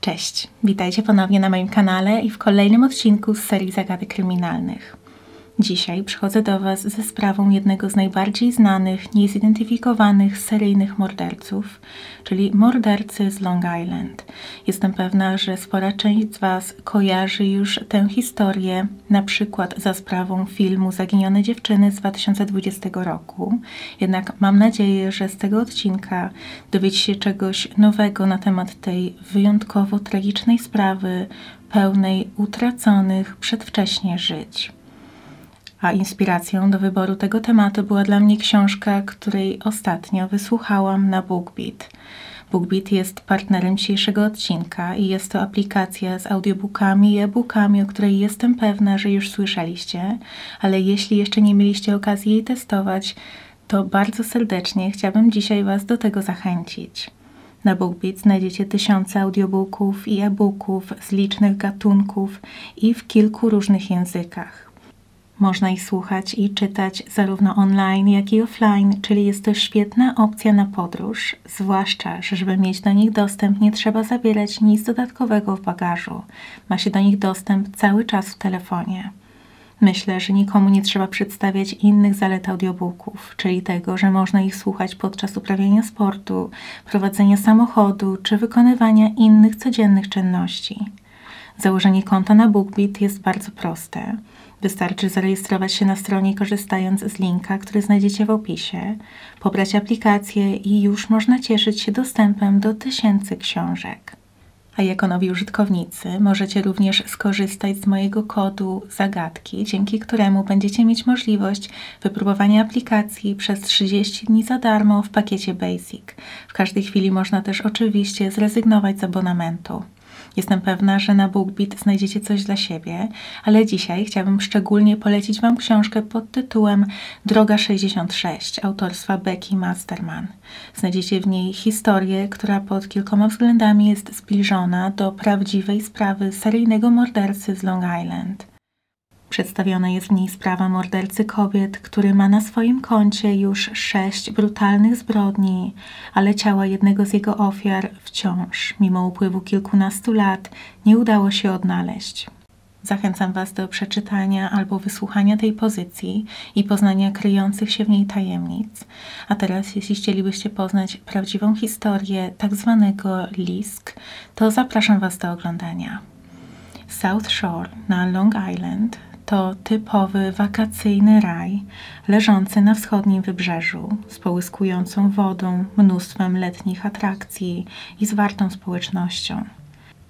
Cześć, witajcie ponownie na moim kanale i w kolejnym odcinku z serii Zagadek Kryminalnych. Dzisiaj przychodzę do Was ze sprawą jednego z najbardziej znanych, niezidentyfikowanych seryjnych morderców, czyli mordercy z Long Island. Jestem pewna, że spora część z Was kojarzy już tę historię, na przykład za sprawą filmu Zaginione dziewczyny z 2020 roku. Jednak mam nadzieję, że z tego odcinka dowiecie się czegoś nowego na temat tej wyjątkowo tragicznej sprawy, pełnej utraconych przedwcześnie żyć. A inspiracją do wyboru tego tematu była dla mnie książka, której ostatnio wysłuchałam na BookBeat. BookBeat jest partnerem dzisiejszego odcinka i jest to aplikacja z audiobookami i e-bookami, o której jestem pewna, że już słyszeliście, ale jeśli jeszcze nie mieliście okazji jej testować, to bardzo serdecznie chciałabym dzisiaj Was do tego zachęcić. Na BookBeat znajdziecie tysiące audiobooków i e-booków z licznych gatunków i w kilku różnych językach. Można ich słuchać i czytać zarówno online, jak i offline, czyli jest to świetna opcja na podróż, zwłaszcza, że żeby mieć do nich dostęp, nie trzeba zabierać nic dodatkowego w bagażu. Ma się do nich dostęp cały czas w telefonie. Myślę, że nikomu nie trzeba przedstawiać innych zalet audiobooków, czyli tego, że można ich słuchać podczas uprawiania sportu, prowadzenia samochodu czy wykonywania innych codziennych czynności. Założenie konta na BookBeat jest bardzo proste. Wystarczy zarejestrować się na stronie korzystając z linka, który znajdziecie w opisie, pobrać aplikację i już można cieszyć się dostępem do tysięcy książek. A jako nowi użytkownicy możecie również skorzystać z mojego kodu zagadki, dzięki któremu będziecie mieć możliwość wypróbowania aplikacji przez 30 dni za darmo w pakiecie Basic. W każdej chwili można też oczywiście zrezygnować z abonamentu. Jestem pewna, że na BookBeat znajdziecie coś dla siebie, ale dzisiaj chciałabym szczególnie polecić Wam książkę pod tytułem Droga 66 autorstwa Becky Masterman. Znajdziecie w niej historię, która pod kilkoma względami jest zbliżona do prawdziwej sprawy seryjnego mordercy z Long Island. Przedstawiona jest w niej sprawa mordercy kobiet, który ma na swoim koncie już sześć brutalnych zbrodni, ale ciała jednego z jego ofiar wciąż, mimo upływu kilkunastu lat, nie udało się odnaleźć. Zachęcam Was do przeczytania albo wysłuchania tej pozycji i poznania kryjących się w niej tajemnic. A teraz, jeśli chcielibyście poznać prawdziwą historię tak zwanego LISK, to zapraszam Was do oglądania. South Shore na Long Island to typowy wakacyjny raj, leżący na wschodnim wybrzeżu, z połyskującą wodą, mnóstwem letnich atrakcji i zwartą społecznością.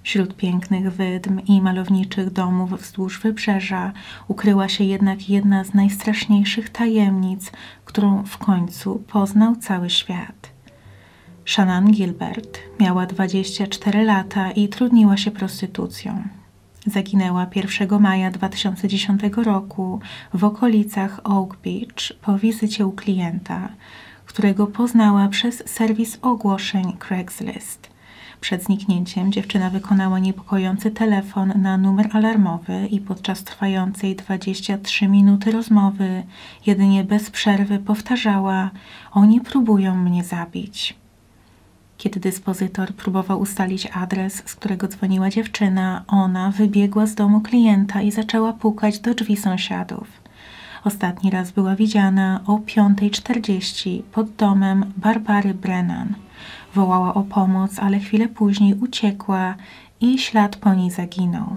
Wśród pięknych wydm i malowniczych domów wzdłuż wybrzeża ukryła się jednak jedna z najstraszniejszych tajemnic, którą w końcu poznał cały świat. Shannon Gilbert miała 24 lata i trudniła się prostytucją. Zaginęła 1 maja 2010 roku w okolicach Oak Beach po wizycie u klienta, którego poznała przez serwis ogłoszeń Craigslist. Przed zniknięciem dziewczyna wykonała niepokojący telefon na numer alarmowy i podczas trwającej 23 minuty rozmowy jedynie bez przerwy powtarzała: Oni próbują mnie zabić. Kiedy dyspozytor próbował ustalić adres, z którego dzwoniła dziewczyna, ona wybiegła z domu klienta i zaczęła pukać do drzwi sąsiadów. Ostatni raz była widziana o 5.40 pod domem Barbary Brennan. Wołała o pomoc, ale chwilę później uciekła i ślad po niej zaginął.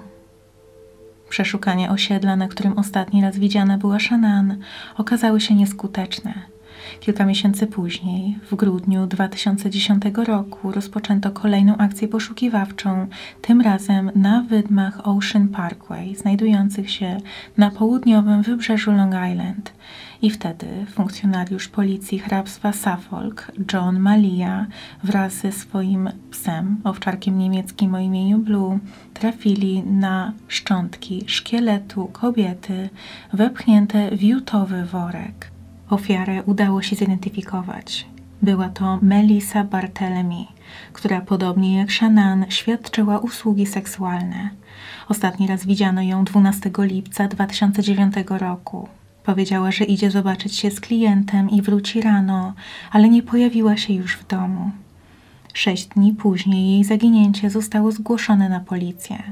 Przeszukania osiedla, na którym ostatni raz widziana była Shannon, okazały się nieskuteczne. Kilka miesięcy później, w grudniu 2010 roku, rozpoczęto kolejną akcję poszukiwawczą, tym razem na wydmach Ocean Parkway, znajdujących się na południowym wybrzeżu Long Island. I wtedy funkcjonariusz policji hrabstwa Suffolk, John Malia, wraz ze swoim psem, owczarkiem niemieckim o imieniu Blue, trafili na szczątki szkieletu kobiety wepchnięte w jutowy worek. Ofiarę udało się zidentyfikować. Była to Melissa Bartelemy, która podobnie jak Shannon świadczyła usługi seksualne. Ostatni raz widziano ją 12 lipca 2009 roku. Powiedziała, że idzie zobaczyć się z klientem i wróci rano, ale nie pojawiła się już w domu. Sześć dni później jej zaginięcie zostało zgłoszone na policję.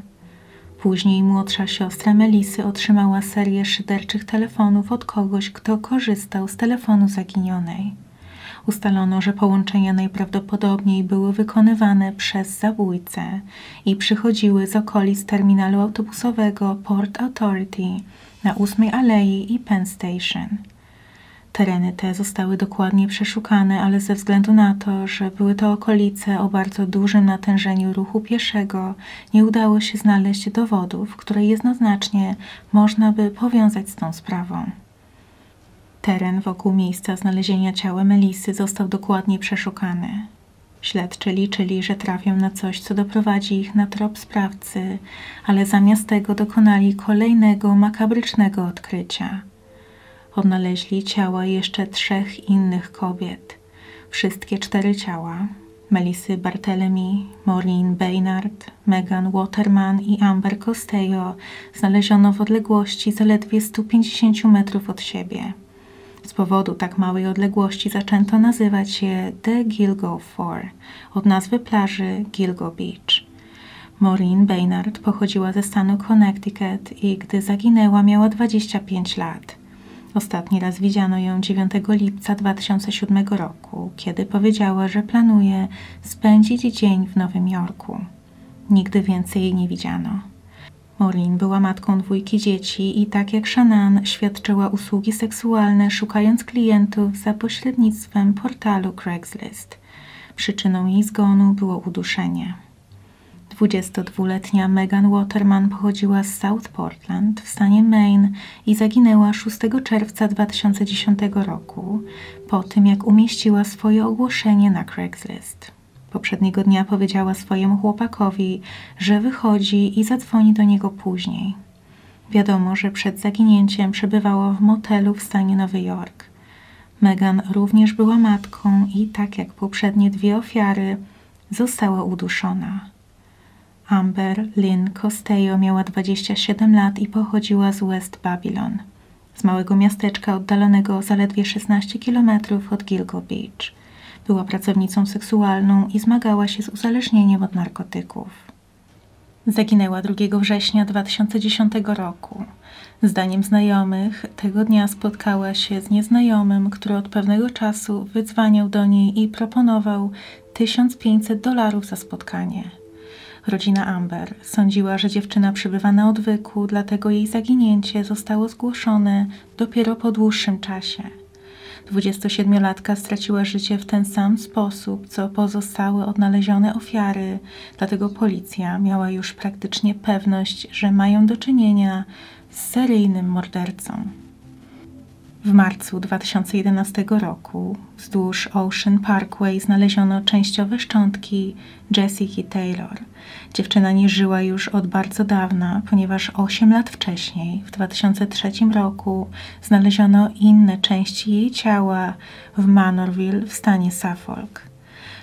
Później młodsza siostra Melisy otrzymała serię szyderczych telefonów od kogoś, kto korzystał z telefonu zaginionej. Ustalono, że połączenia najprawdopodobniej były wykonywane przez zabójcę i przychodziły z okolic terminalu autobusowego Port Authority na 8 Alei i Penn Station. Tereny te zostały dokładnie przeszukane, ale ze względu na to, że były to okolice o bardzo dużym natężeniu ruchu pieszego, nie udało się znaleźć dowodów, które jednoznacznie można by powiązać z tą sprawą. Teren wokół miejsca znalezienia ciała Melisy został dokładnie przeszukany. Śledczy liczyli, że trafią na coś, co doprowadzi ich na trop sprawcy, ale zamiast tego dokonali kolejnego makabrycznego odkrycia. Odnaleźli ciała jeszcze trzech innych kobiet. Wszystkie cztery ciała Melisy Bartelemy, Maureen Baynard, Megan Waterman i Amber Costello znaleziono w odległości zaledwie 150 metrów od siebie. Z powodu tak małej odległości zaczęto nazywać je The Gilgo Four, od nazwy plaży Gilgo Beach. Maureen Baynard pochodziła ze stanu Connecticut i gdy zaginęła miała 25 lat. Ostatni raz widziano ją 9 lipca 2007 roku, kiedy powiedziała, że planuje spędzić dzień w Nowym Jorku. Nigdy więcej jej nie widziano. Maureen była matką dwójki dzieci i tak jak Shannon świadczyła usługi seksualne szukając klientów za pośrednictwem portalu Craigslist. Przyczyną jej zgonu było uduszenie. 22-letnia Megan Waterman pochodziła z South Portland w stanie Maine i zaginęła 6 czerwca 2010 roku po tym, jak umieściła swoje ogłoszenie na Craigslist. Poprzedniego dnia powiedziała swojemu chłopakowi, że wychodzi i zadzwoni do niego później. Wiadomo, że przed zaginięciem przebywała w motelu w stanie Nowy Jork. Megan również była matką i, tak jak poprzednie dwie ofiary, została uduszona. Amber Lynn Costello miała 27 lat i pochodziła z West Babylon, z małego miasteczka oddalonego zaledwie 16 km od Gilgo Beach. Była pracownicą seksualną i zmagała się z uzależnieniem od narkotyków. Zaginęła 2 września 2010 roku. Zdaniem znajomych, tego dnia spotkała się z nieznajomym, który od pewnego czasu wydzwaniał do niej i proponował 1500 dolarów za spotkanie. Rodzina Amber sądziła, że dziewczyna przybywa na odwyku, dlatego jej zaginięcie zostało zgłoszone dopiero po dłuższym czasie. 27-latka straciła życie w ten sam sposób, co pozostałe odnalezione ofiary, dlatego policja miała już praktycznie pewność, że mają do czynienia z seryjnym mordercą. W marcu 2011 roku wzdłuż Ocean Parkway znaleziono częściowe szczątki Jessica Taylor. Dziewczyna nie żyła już od bardzo dawna, ponieważ 8 lat wcześniej, w 2003 roku, znaleziono inne części jej ciała w Manorville w stanie Suffolk.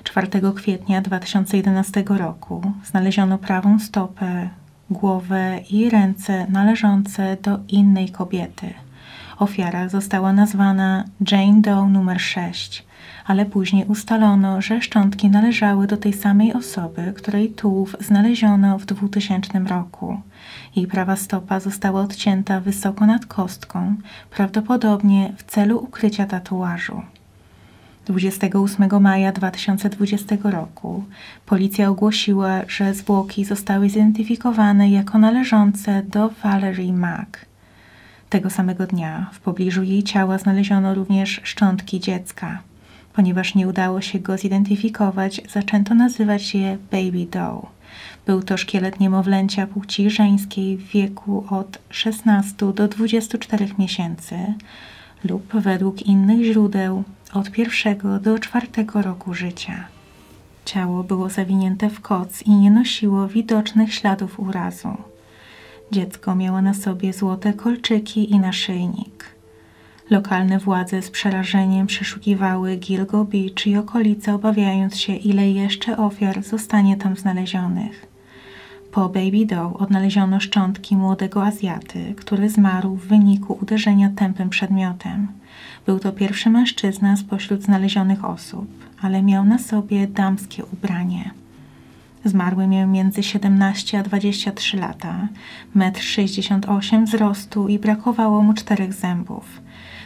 4 kwietnia 2011 roku znaleziono prawą stopę, głowę i ręce należące do innej kobiety – Ofiara została nazwana Jane Doe numer 6, ale później ustalono, że szczątki należały do tej samej osoby, której tułów znaleziono w 2000 roku. Jej prawa stopa została odcięta wysoko nad kostką, prawdopodobnie w celu ukrycia tatuażu. 28 maja 2020 roku policja ogłosiła, że zwłoki zostały zidentyfikowane jako należące do Valerie Mack. Tego samego dnia w pobliżu jej ciała znaleziono również szczątki dziecka. Ponieważ nie udało się go zidentyfikować, zaczęto nazywać je Baby Doll. Był to szkielet niemowlęcia płci żeńskiej w wieku od 16 do 24 miesięcy lub według innych źródeł od pierwszego do czwartego roku życia. Ciało było zawinięte w koc i nie nosiło widocznych śladów urazu. Dziecko miało na sobie złote kolczyki i naszyjnik. Lokalne władze z przerażeniem przeszukiwały Gilgo Beach i okolice, obawiając się, ile jeszcze ofiar zostanie tam znalezionych. Po Baby Doe odnaleziono szczątki młodego Azjaty, który zmarł w wyniku uderzenia tępym przedmiotem. Był to pierwszy mężczyzna spośród znalezionych osób, ale miał na sobie damskie ubranie. Zmarły miał między 17 a 23 lata, 1,68 m wzrostu i brakowało mu czterech zębów.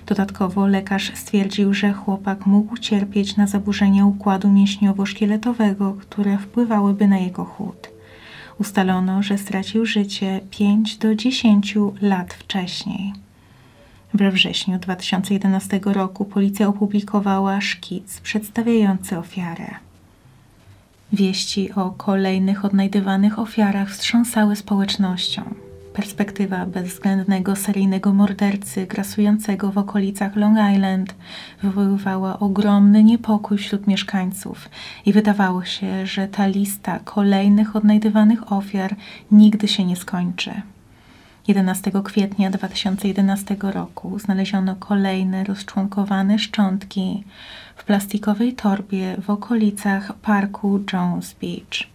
Dodatkowo lekarz stwierdził, że chłopak mógł cierpieć na zaburzenia układu mięśniowo-szkieletowego, które wpływałyby na jego chód. Ustalono, że stracił życie 5 do 10 lat wcześniej. We wrześniu 2011 roku policja opublikowała szkic przedstawiający ofiarę. Wieści o kolejnych odnajdywanych ofiarach wstrząsały społecznością. Perspektywa bezwzględnego seryjnego mordercy grasującego w okolicach Long Island wywoływała ogromny niepokój wśród mieszkańców i wydawało się, że ta lista kolejnych odnajdywanych ofiar nigdy się nie skończy. 11 kwietnia 2011 roku znaleziono kolejne rozczłonkowane szczątki w plastikowej torbie w okolicach parku Jones Beach.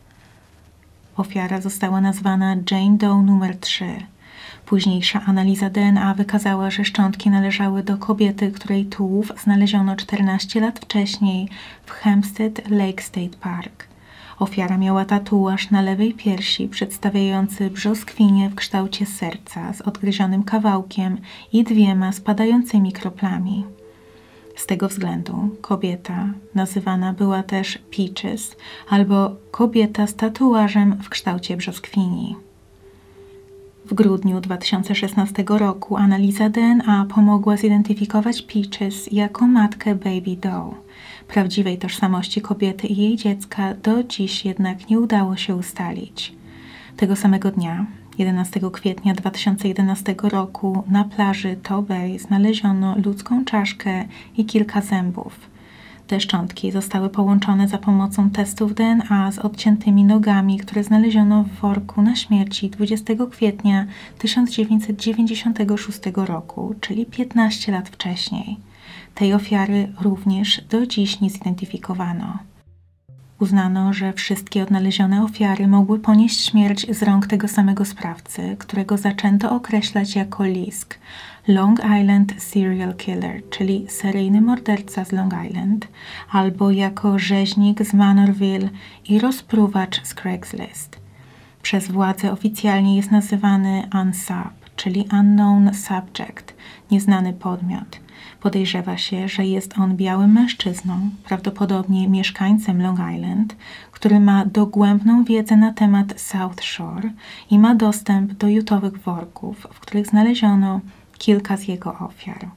Ofiara została nazwana Jane Doe numer 3. Późniejsza analiza DNA wykazała, że szczątki należały do kobiety, której tułów znaleziono 14 lat wcześniej w Hempstead Lake State Park. Ofiara miała tatuaż na lewej piersi przedstawiający brzoskwinię w kształcie serca z odgryzionym kawałkiem i dwiema spadającymi kroplami. Z tego względu kobieta nazywana była też Peaches albo kobieta z tatuażem w kształcie brzoskwini. W grudniu 2016 roku analiza DNA pomogła zidentyfikować Peaches jako matkę Baby Doe. Prawdziwej tożsamości kobiety i jej dziecka do dziś jednak nie udało się ustalić. Tego samego dnia 11 kwietnia 2011 roku na plaży Tobey znaleziono ludzką czaszkę i kilka zębów. Te szczątki zostały połączone za pomocą testów DNA z odciętymi nogami, które znaleziono w worku na śmierci 20 kwietnia 1996 roku, czyli 15 lat wcześniej. Tej ofiary również do dziś nie zidentyfikowano. Uznano, że wszystkie odnalezione ofiary mogły ponieść śmierć z rąk tego samego sprawcy, którego zaczęto określać jako LISK Long Island Serial Killer, czyli seryjny morderca z Long Island, albo jako rzeźnik z Manorville i rozpruwacz z Craigslist. Przez władze oficjalnie jest nazywany UNSUB, czyli Unknown Subject, nieznany podmiot – Podejrzewa się, że jest on białym mężczyzną, prawdopodobnie mieszkańcem Long Island, który ma dogłębną wiedzę na temat South Shore i ma dostęp do jutowych worków, w których znaleziono kilka z jego ofiar.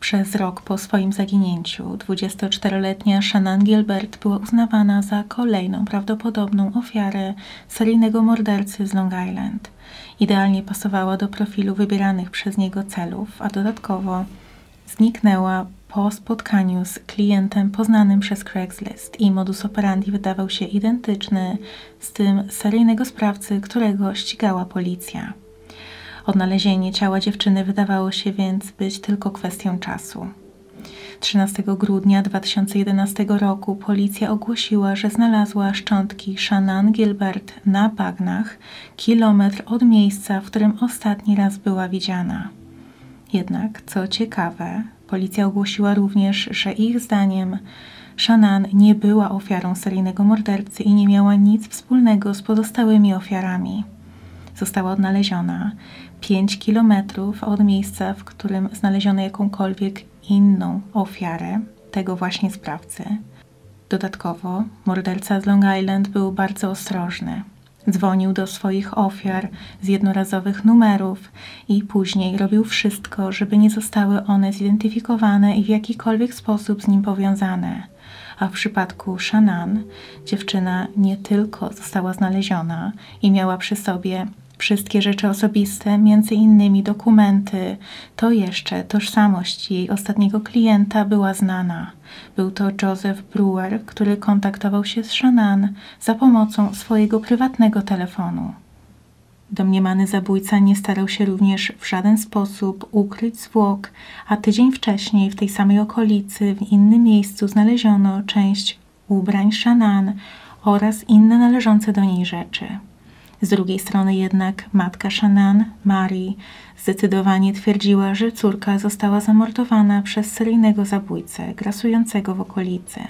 Przez rok po swoim zaginięciu 24-letnia Shannon Gilbert była uznawana za kolejną prawdopodobną ofiarę seryjnego mordercy z Long Island. Idealnie pasowała do profilu wybieranych przez niego celów, a dodatkowo zniknęła po spotkaniu z klientem poznanym przez Craigslist i modus operandi wydawał się identyczny z tym seryjnego sprawcy, którego ścigała policja. Odnalezienie ciała dziewczyny wydawało się więc być tylko kwestią czasu. 13 grudnia 2011 roku policja ogłosiła, że znalazła szczątki Shannon Gilbert na bagnach, kilometr od miejsca, w którym ostatni raz była widziana. Jednak, co ciekawe, policja ogłosiła również, że ich zdaniem Shannon nie była ofiarą seryjnego mordercy i nie miała nic wspólnego z pozostałymi ofiarami. Została odnaleziona 5 kilometrów od miejsca, w którym znaleziono jakąkolwiek inną ofiarę tego właśnie sprawcy. Dodatkowo morderca z Long Island był bardzo ostrożny. Dzwonił do swoich ofiar z jednorazowych numerów i później robił wszystko, żeby nie zostały one zidentyfikowane i w jakikolwiek sposób z nim powiązane. A w przypadku Shannon dziewczyna nie tylko została znaleziona i miała przy sobie Wszystkie rzeczy osobiste, między innymi dokumenty, to jeszcze tożsamość jej ostatniego klienta była znana. Był to Joseph Brewer, który kontaktował się z Shannon za pomocą swojego prywatnego telefonu. Domniemany zabójca nie starał się również w żaden sposób ukryć zwłok, a tydzień wcześniej w tej samej okolicy, w innym miejscu znaleziono część ubrań Shannon oraz inne należące do niej rzeczy. Z drugiej strony jednak matka Shannon, Mary, zdecydowanie twierdziła, że córka została zamordowana przez seryjnego zabójcę grasującego w okolicy.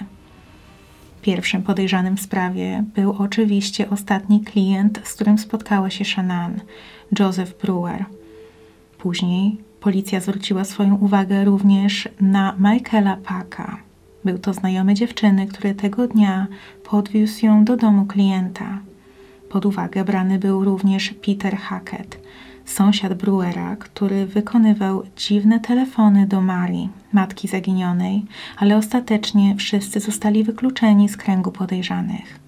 Pierwszym podejrzanym w sprawie był oczywiście ostatni klient, z którym spotkała się Shannon, Joseph Brewer. Później policja zwróciła swoją uwagę również na Michaela Paka. Był to znajomy dziewczyny, który tego dnia podwiózł ją do domu klienta. Pod uwagę brany był również Peter Hackett, sąsiad Brewera, który wykonywał dziwne telefony do Marii, matki zaginionej, ale ostatecznie wszyscy zostali wykluczeni z kręgu podejrzanych.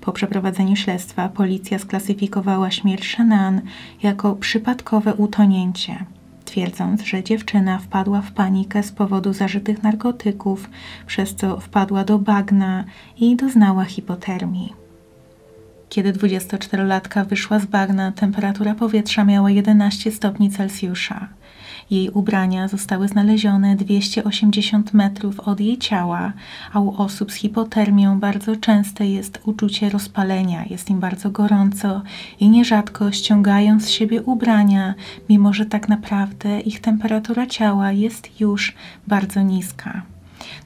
Po przeprowadzeniu śledztwa policja sklasyfikowała śmierć Shannon jako przypadkowe utonięcie, twierdząc, że dziewczyna wpadła w panikę z powodu zażytych narkotyków, przez co wpadła do bagna i doznała hipotermii. Kiedy 24-latka wyszła z bagna, temperatura powietrza miała 11 stopni Celsjusza. Jej ubrania zostały znalezione 280 metrów od jej ciała, a u osób z hipotermią bardzo częste jest uczucie rozpalenia, jest im bardzo gorąco i nierzadko ściągają z siebie ubrania, mimo że tak naprawdę ich temperatura ciała jest już bardzo niska.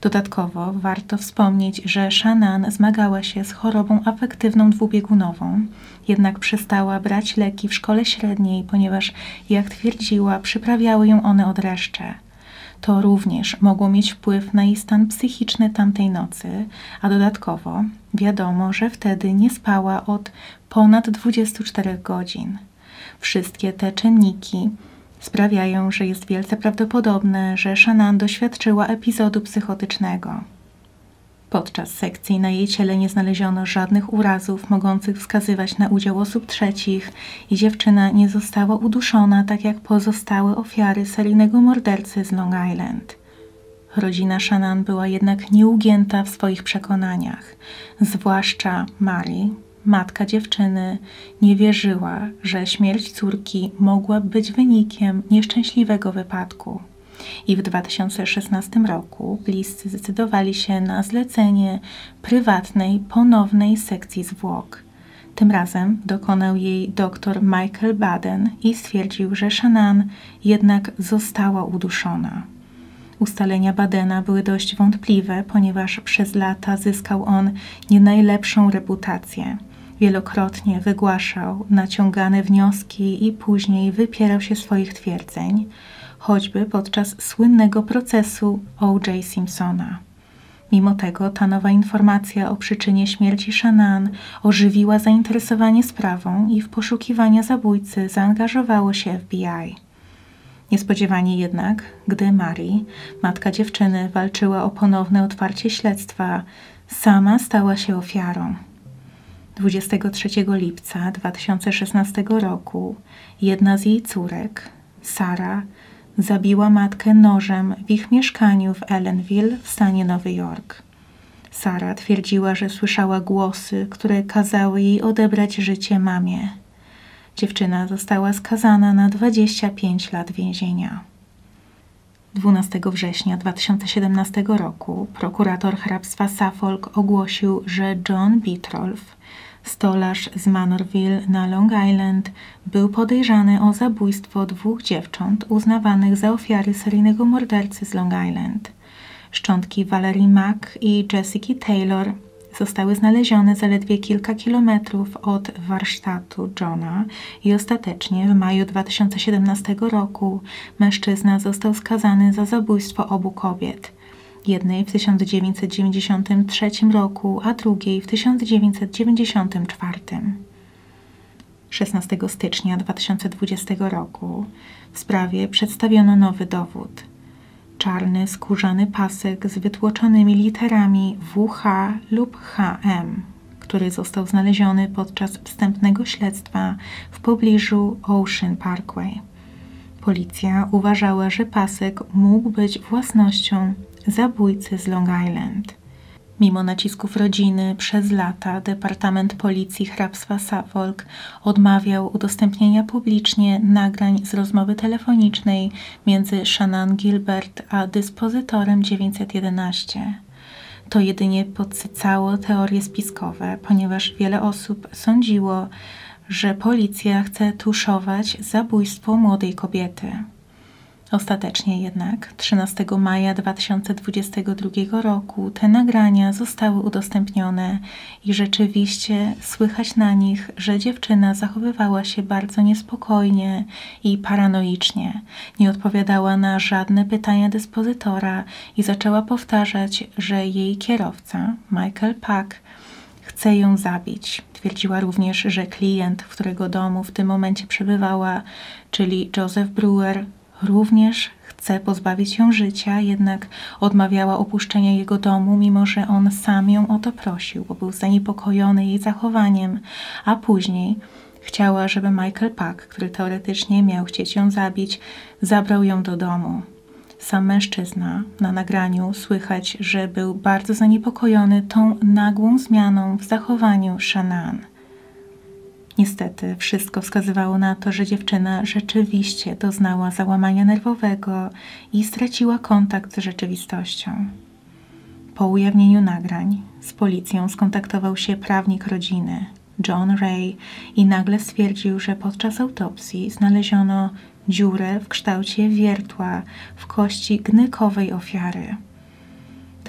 Dodatkowo warto wspomnieć, że Shannon zmagała się z chorobą afektywną dwubiegunową, jednak przestała brać leki w szkole średniej, ponieważ, jak twierdziła, przyprawiały ją one od dreszcze. To również mogło mieć wpływ na jej stan psychiczny tamtej nocy, a dodatkowo wiadomo, że wtedy nie spała od ponad 24 godzin. Wszystkie te czynniki sprawiają, że jest wielce prawdopodobne, że Shannon doświadczyła epizodu psychotycznego. Podczas sekcji na jej ciele nie znaleziono żadnych urazów mogących wskazywać na udział osób trzecich i dziewczyna nie została uduszona tak jak pozostałe ofiary seryjnego mordercy z Long Island. Rodzina Shannon była jednak nieugięta w swoich przekonaniach, zwłaszcza Mary, matka dziewczyny, nie wierzyła, że śmierć córki mogła być wynikiem nieszczęśliwego wypadku. I w 2016 roku bliscy zdecydowali się na zlecenie prywatnej, ponownej sekcji zwłok. Tym razem dokonał jej dr Michael Baden i stwierdził, że Shannon jednak została uduszona. Ustalenia Badena były dość wątpliwe, ponieważ przez lata zyskał on nie najlepszą reputację. Wielokrotnie wygłaszał naciągane wnioski i później wypierał się swoich twierdzeń, choćby podczas słynnego procesu O.J. Simpsona. Mimo tego ta nowa informacja o przyczynie śmierci Shannon ożywiła zainteresowanie sprawą i w poszukiwania zabójcy zaangażowało się FBI. Niespodziewanie jednak, gdy Mary, matka dziewczyny, walczyła o ponowne otwarcie śledztwa, sama stała się ofiarą. 23 lipca 2016 roku jedna z jej córek, Sara, zabiła matkę nożem w ich mieszkaniu w Ellenville w stanie Nowy Jork. Sara twierdziła, że słyszała głosy, które kazały jej odebrać życie mamie. Dziewczyna została skazana na 25 lat więzienia. 12 września 2017 roku prokurator hrabstwa Suffolk ogłosił, że John Bitrolf, stolarz z Manorville na Long Island, był podejrzany o zabójstwo dwóch dziewcząt uznawanych za ofiary seryjnego mordercy z Long Island. Szczątki Valerie Mack i Jessica Taylor zostały znalezione zaledwie kilka kilometrów od warsztatu Johna i ostatecznie w maju 2017 roku mężczyzna został skazany za zabójstwo obu kobiet. Jednej w 1993 roku, a drugiej w 1994. 16 stycznia 2020 roku w sprawie przedstawiono nowy dowód – czarny skórzany pasek z wytłoczonymi literami WH lub HM, który został znaleziony podczas wstępnego śledztwa w pobliżu Ocean Parkway. Policja uważała, że pasek mógł być własnością zabójcy z Long Island. Mimo nacisków rodziny przez lata Departament Policji Hrabstwa Suffolk odmawiał udostępnienia publicznie nagrań z rozmowy telefonicznej między Shannon Gilbert a dyspozytorem 911. To jedynie podsycało teorie spiskowe, ponieważ wiele osób sądziło, że policja chce tuszować zabójstwo młodej kobiety. Ostatecznie jednak 13 maja 2022 roku te nagrania zostały udostępnione i rzeczywiście słychać na nich, że dziewczyna zachowywała się bardzo niespokojnie i paranoicznie. Nie odpowiadała na żadne pytania dyspozytora i zaczęła powtarzać, że jej kierowca, Michael Pack, chce ją zabić. Twierdziła również, że klient, w którego domu w tym momencie przebywała, czyli Joseph Brewer, również chce pozbawić ją życia, jednak odmawiała opuszczenia jego domu, mimo że on sam ją o to prosił, bo był zaniepokojony jej zachowaniem, a później chciała, żeby Michael Pack, który teoretycznie miał chcieć ją zabić, zabrał ją do domu. Sam mężczyzna na nagraniu słychać, że był bardzo zaniepokojony tą nagłą zmianą w zachowaniu Shannon. Niestety, wszystko wskazywało na to, że dziewczyna rzeczywiście doznała załamania nerwowego i straciła kontakt z rzeczywistością. Po ujawnieniu nagrań z policją skontaktował się prawnik rodziny, John Ray, i nagle stwierdził, że podczas autopsji znaleziono dziurę w kształcie wiertła w kości gnykowej ofiary.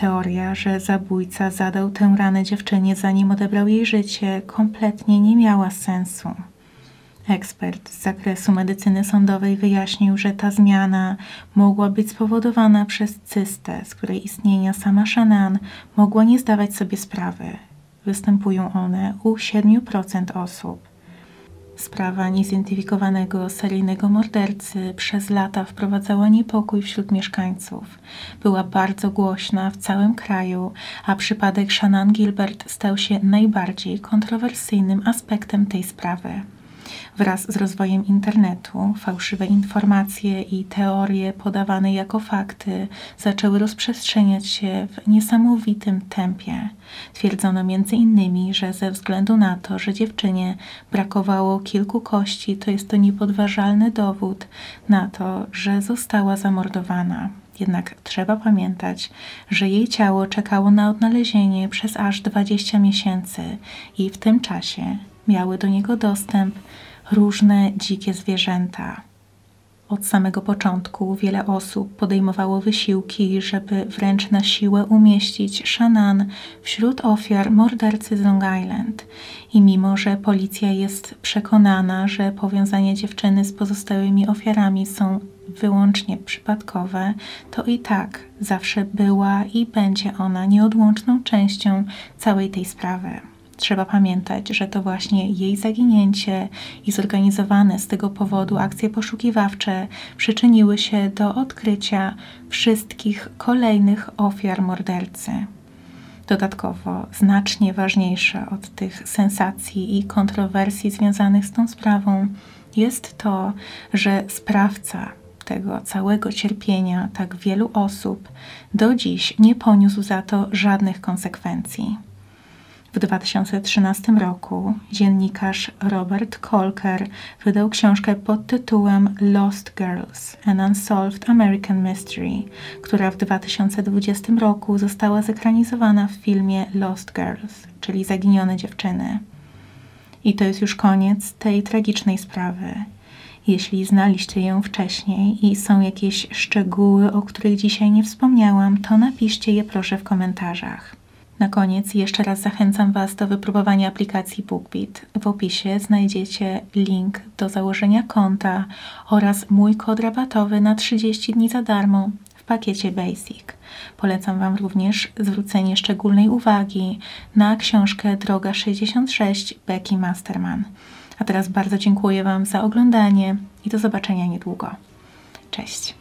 Teoria, że zabójca zadał tę ranę dziewczynie zanim odebrał jej życie, kompletnie nie miała sensu. Ekspert z zakresu medycyny sądowej wyjaśnił, że ta zmiana mogła być spowodowana przez cystę, z której istnienia sama Shannon mogła nie zdawać sobie sprawy. Występują one u 7% osób. Sprawa niezidentyfikowanego seryjnego mordercy przez lata wprowadzała niepokój wśród mieszkańców. Była bardzo głośna w całym kraju, a przypadek Shannon Gilbert stał się najbardziej kontrowersyjnym aspektem tej sprawy. Wraz z rozwojem internetu fałszywe informacje i teorie podawane jako fakty zaczęły rozprzestrzeniać się w niesamowitym tempie. Twierdzono m.in., że ze względu na to, że dziewczynie brakowało kilku kości, to jest to niepodważalny dowód na to, że została zamordowana. Jednak trzeba pamiętać, że jej ciało czekało na odnalezienie przez aż 20 miesięcy i w tym czasie miały do niego dostęp różne dzikie zwierzęta. Od samego początku wiele osób podejmowało wysiłki, żeby wręcz na siłę umieścić Shannon wśród ofiar mordercy z Long Island. I mimo, że policja jest przekonana, że powiązania dziewczyny z pozostałymi ofiarami są wyłącznie przypadkowe, to i tak zawsze była i będzie ona nieodłączną częścią całej tej sprawy. Trzeba pamiętać, że to właśnie jej zaginięcie i zorganizowane z tego powodu akcje poszukiwawcze przyczyniły się do odkrycia wszystkich kolejnych ofiar mordercy. Dodatkowo, znacznie ważniejsze od tych sensacji i kontrowersji związanych z tą sprawą jest to, że sprawca tego całego cierpienia tak wielu osób do dziś nie poniósł za to żadnych konsekwencji. W 2013 roku dziennikarz Robert Kolker wydał książkę pod tytułem Lost Girls – An Unsolved American Mystery, która w 2020 roku została zekranizowana w filmie Lost Girls, czyli Zaginione dziewczyny. I to jest już koniec tej tragicznej sprawy. Jeśli znaliście ją wcześniej i są jakieś szczegóły, o których dzisiaj nie wspomniałam, to napiszcie je proszę w komentarzach. Na koniec jeszcze raz zachęcam Was do wypróbowania aplikacji BookBeat. W opisie znajdziecie link do założenia konta oraz mój kod rabatowy na 30 dni za darmo w pakiecie Basic. Polecam Wam również zwrócenie szczególnej uwagi na książkę Droga 66 Becky Masterman. A teraz bardzo dziękuję Wam za oglądanie i do zobaczenia niedługo. Cześć!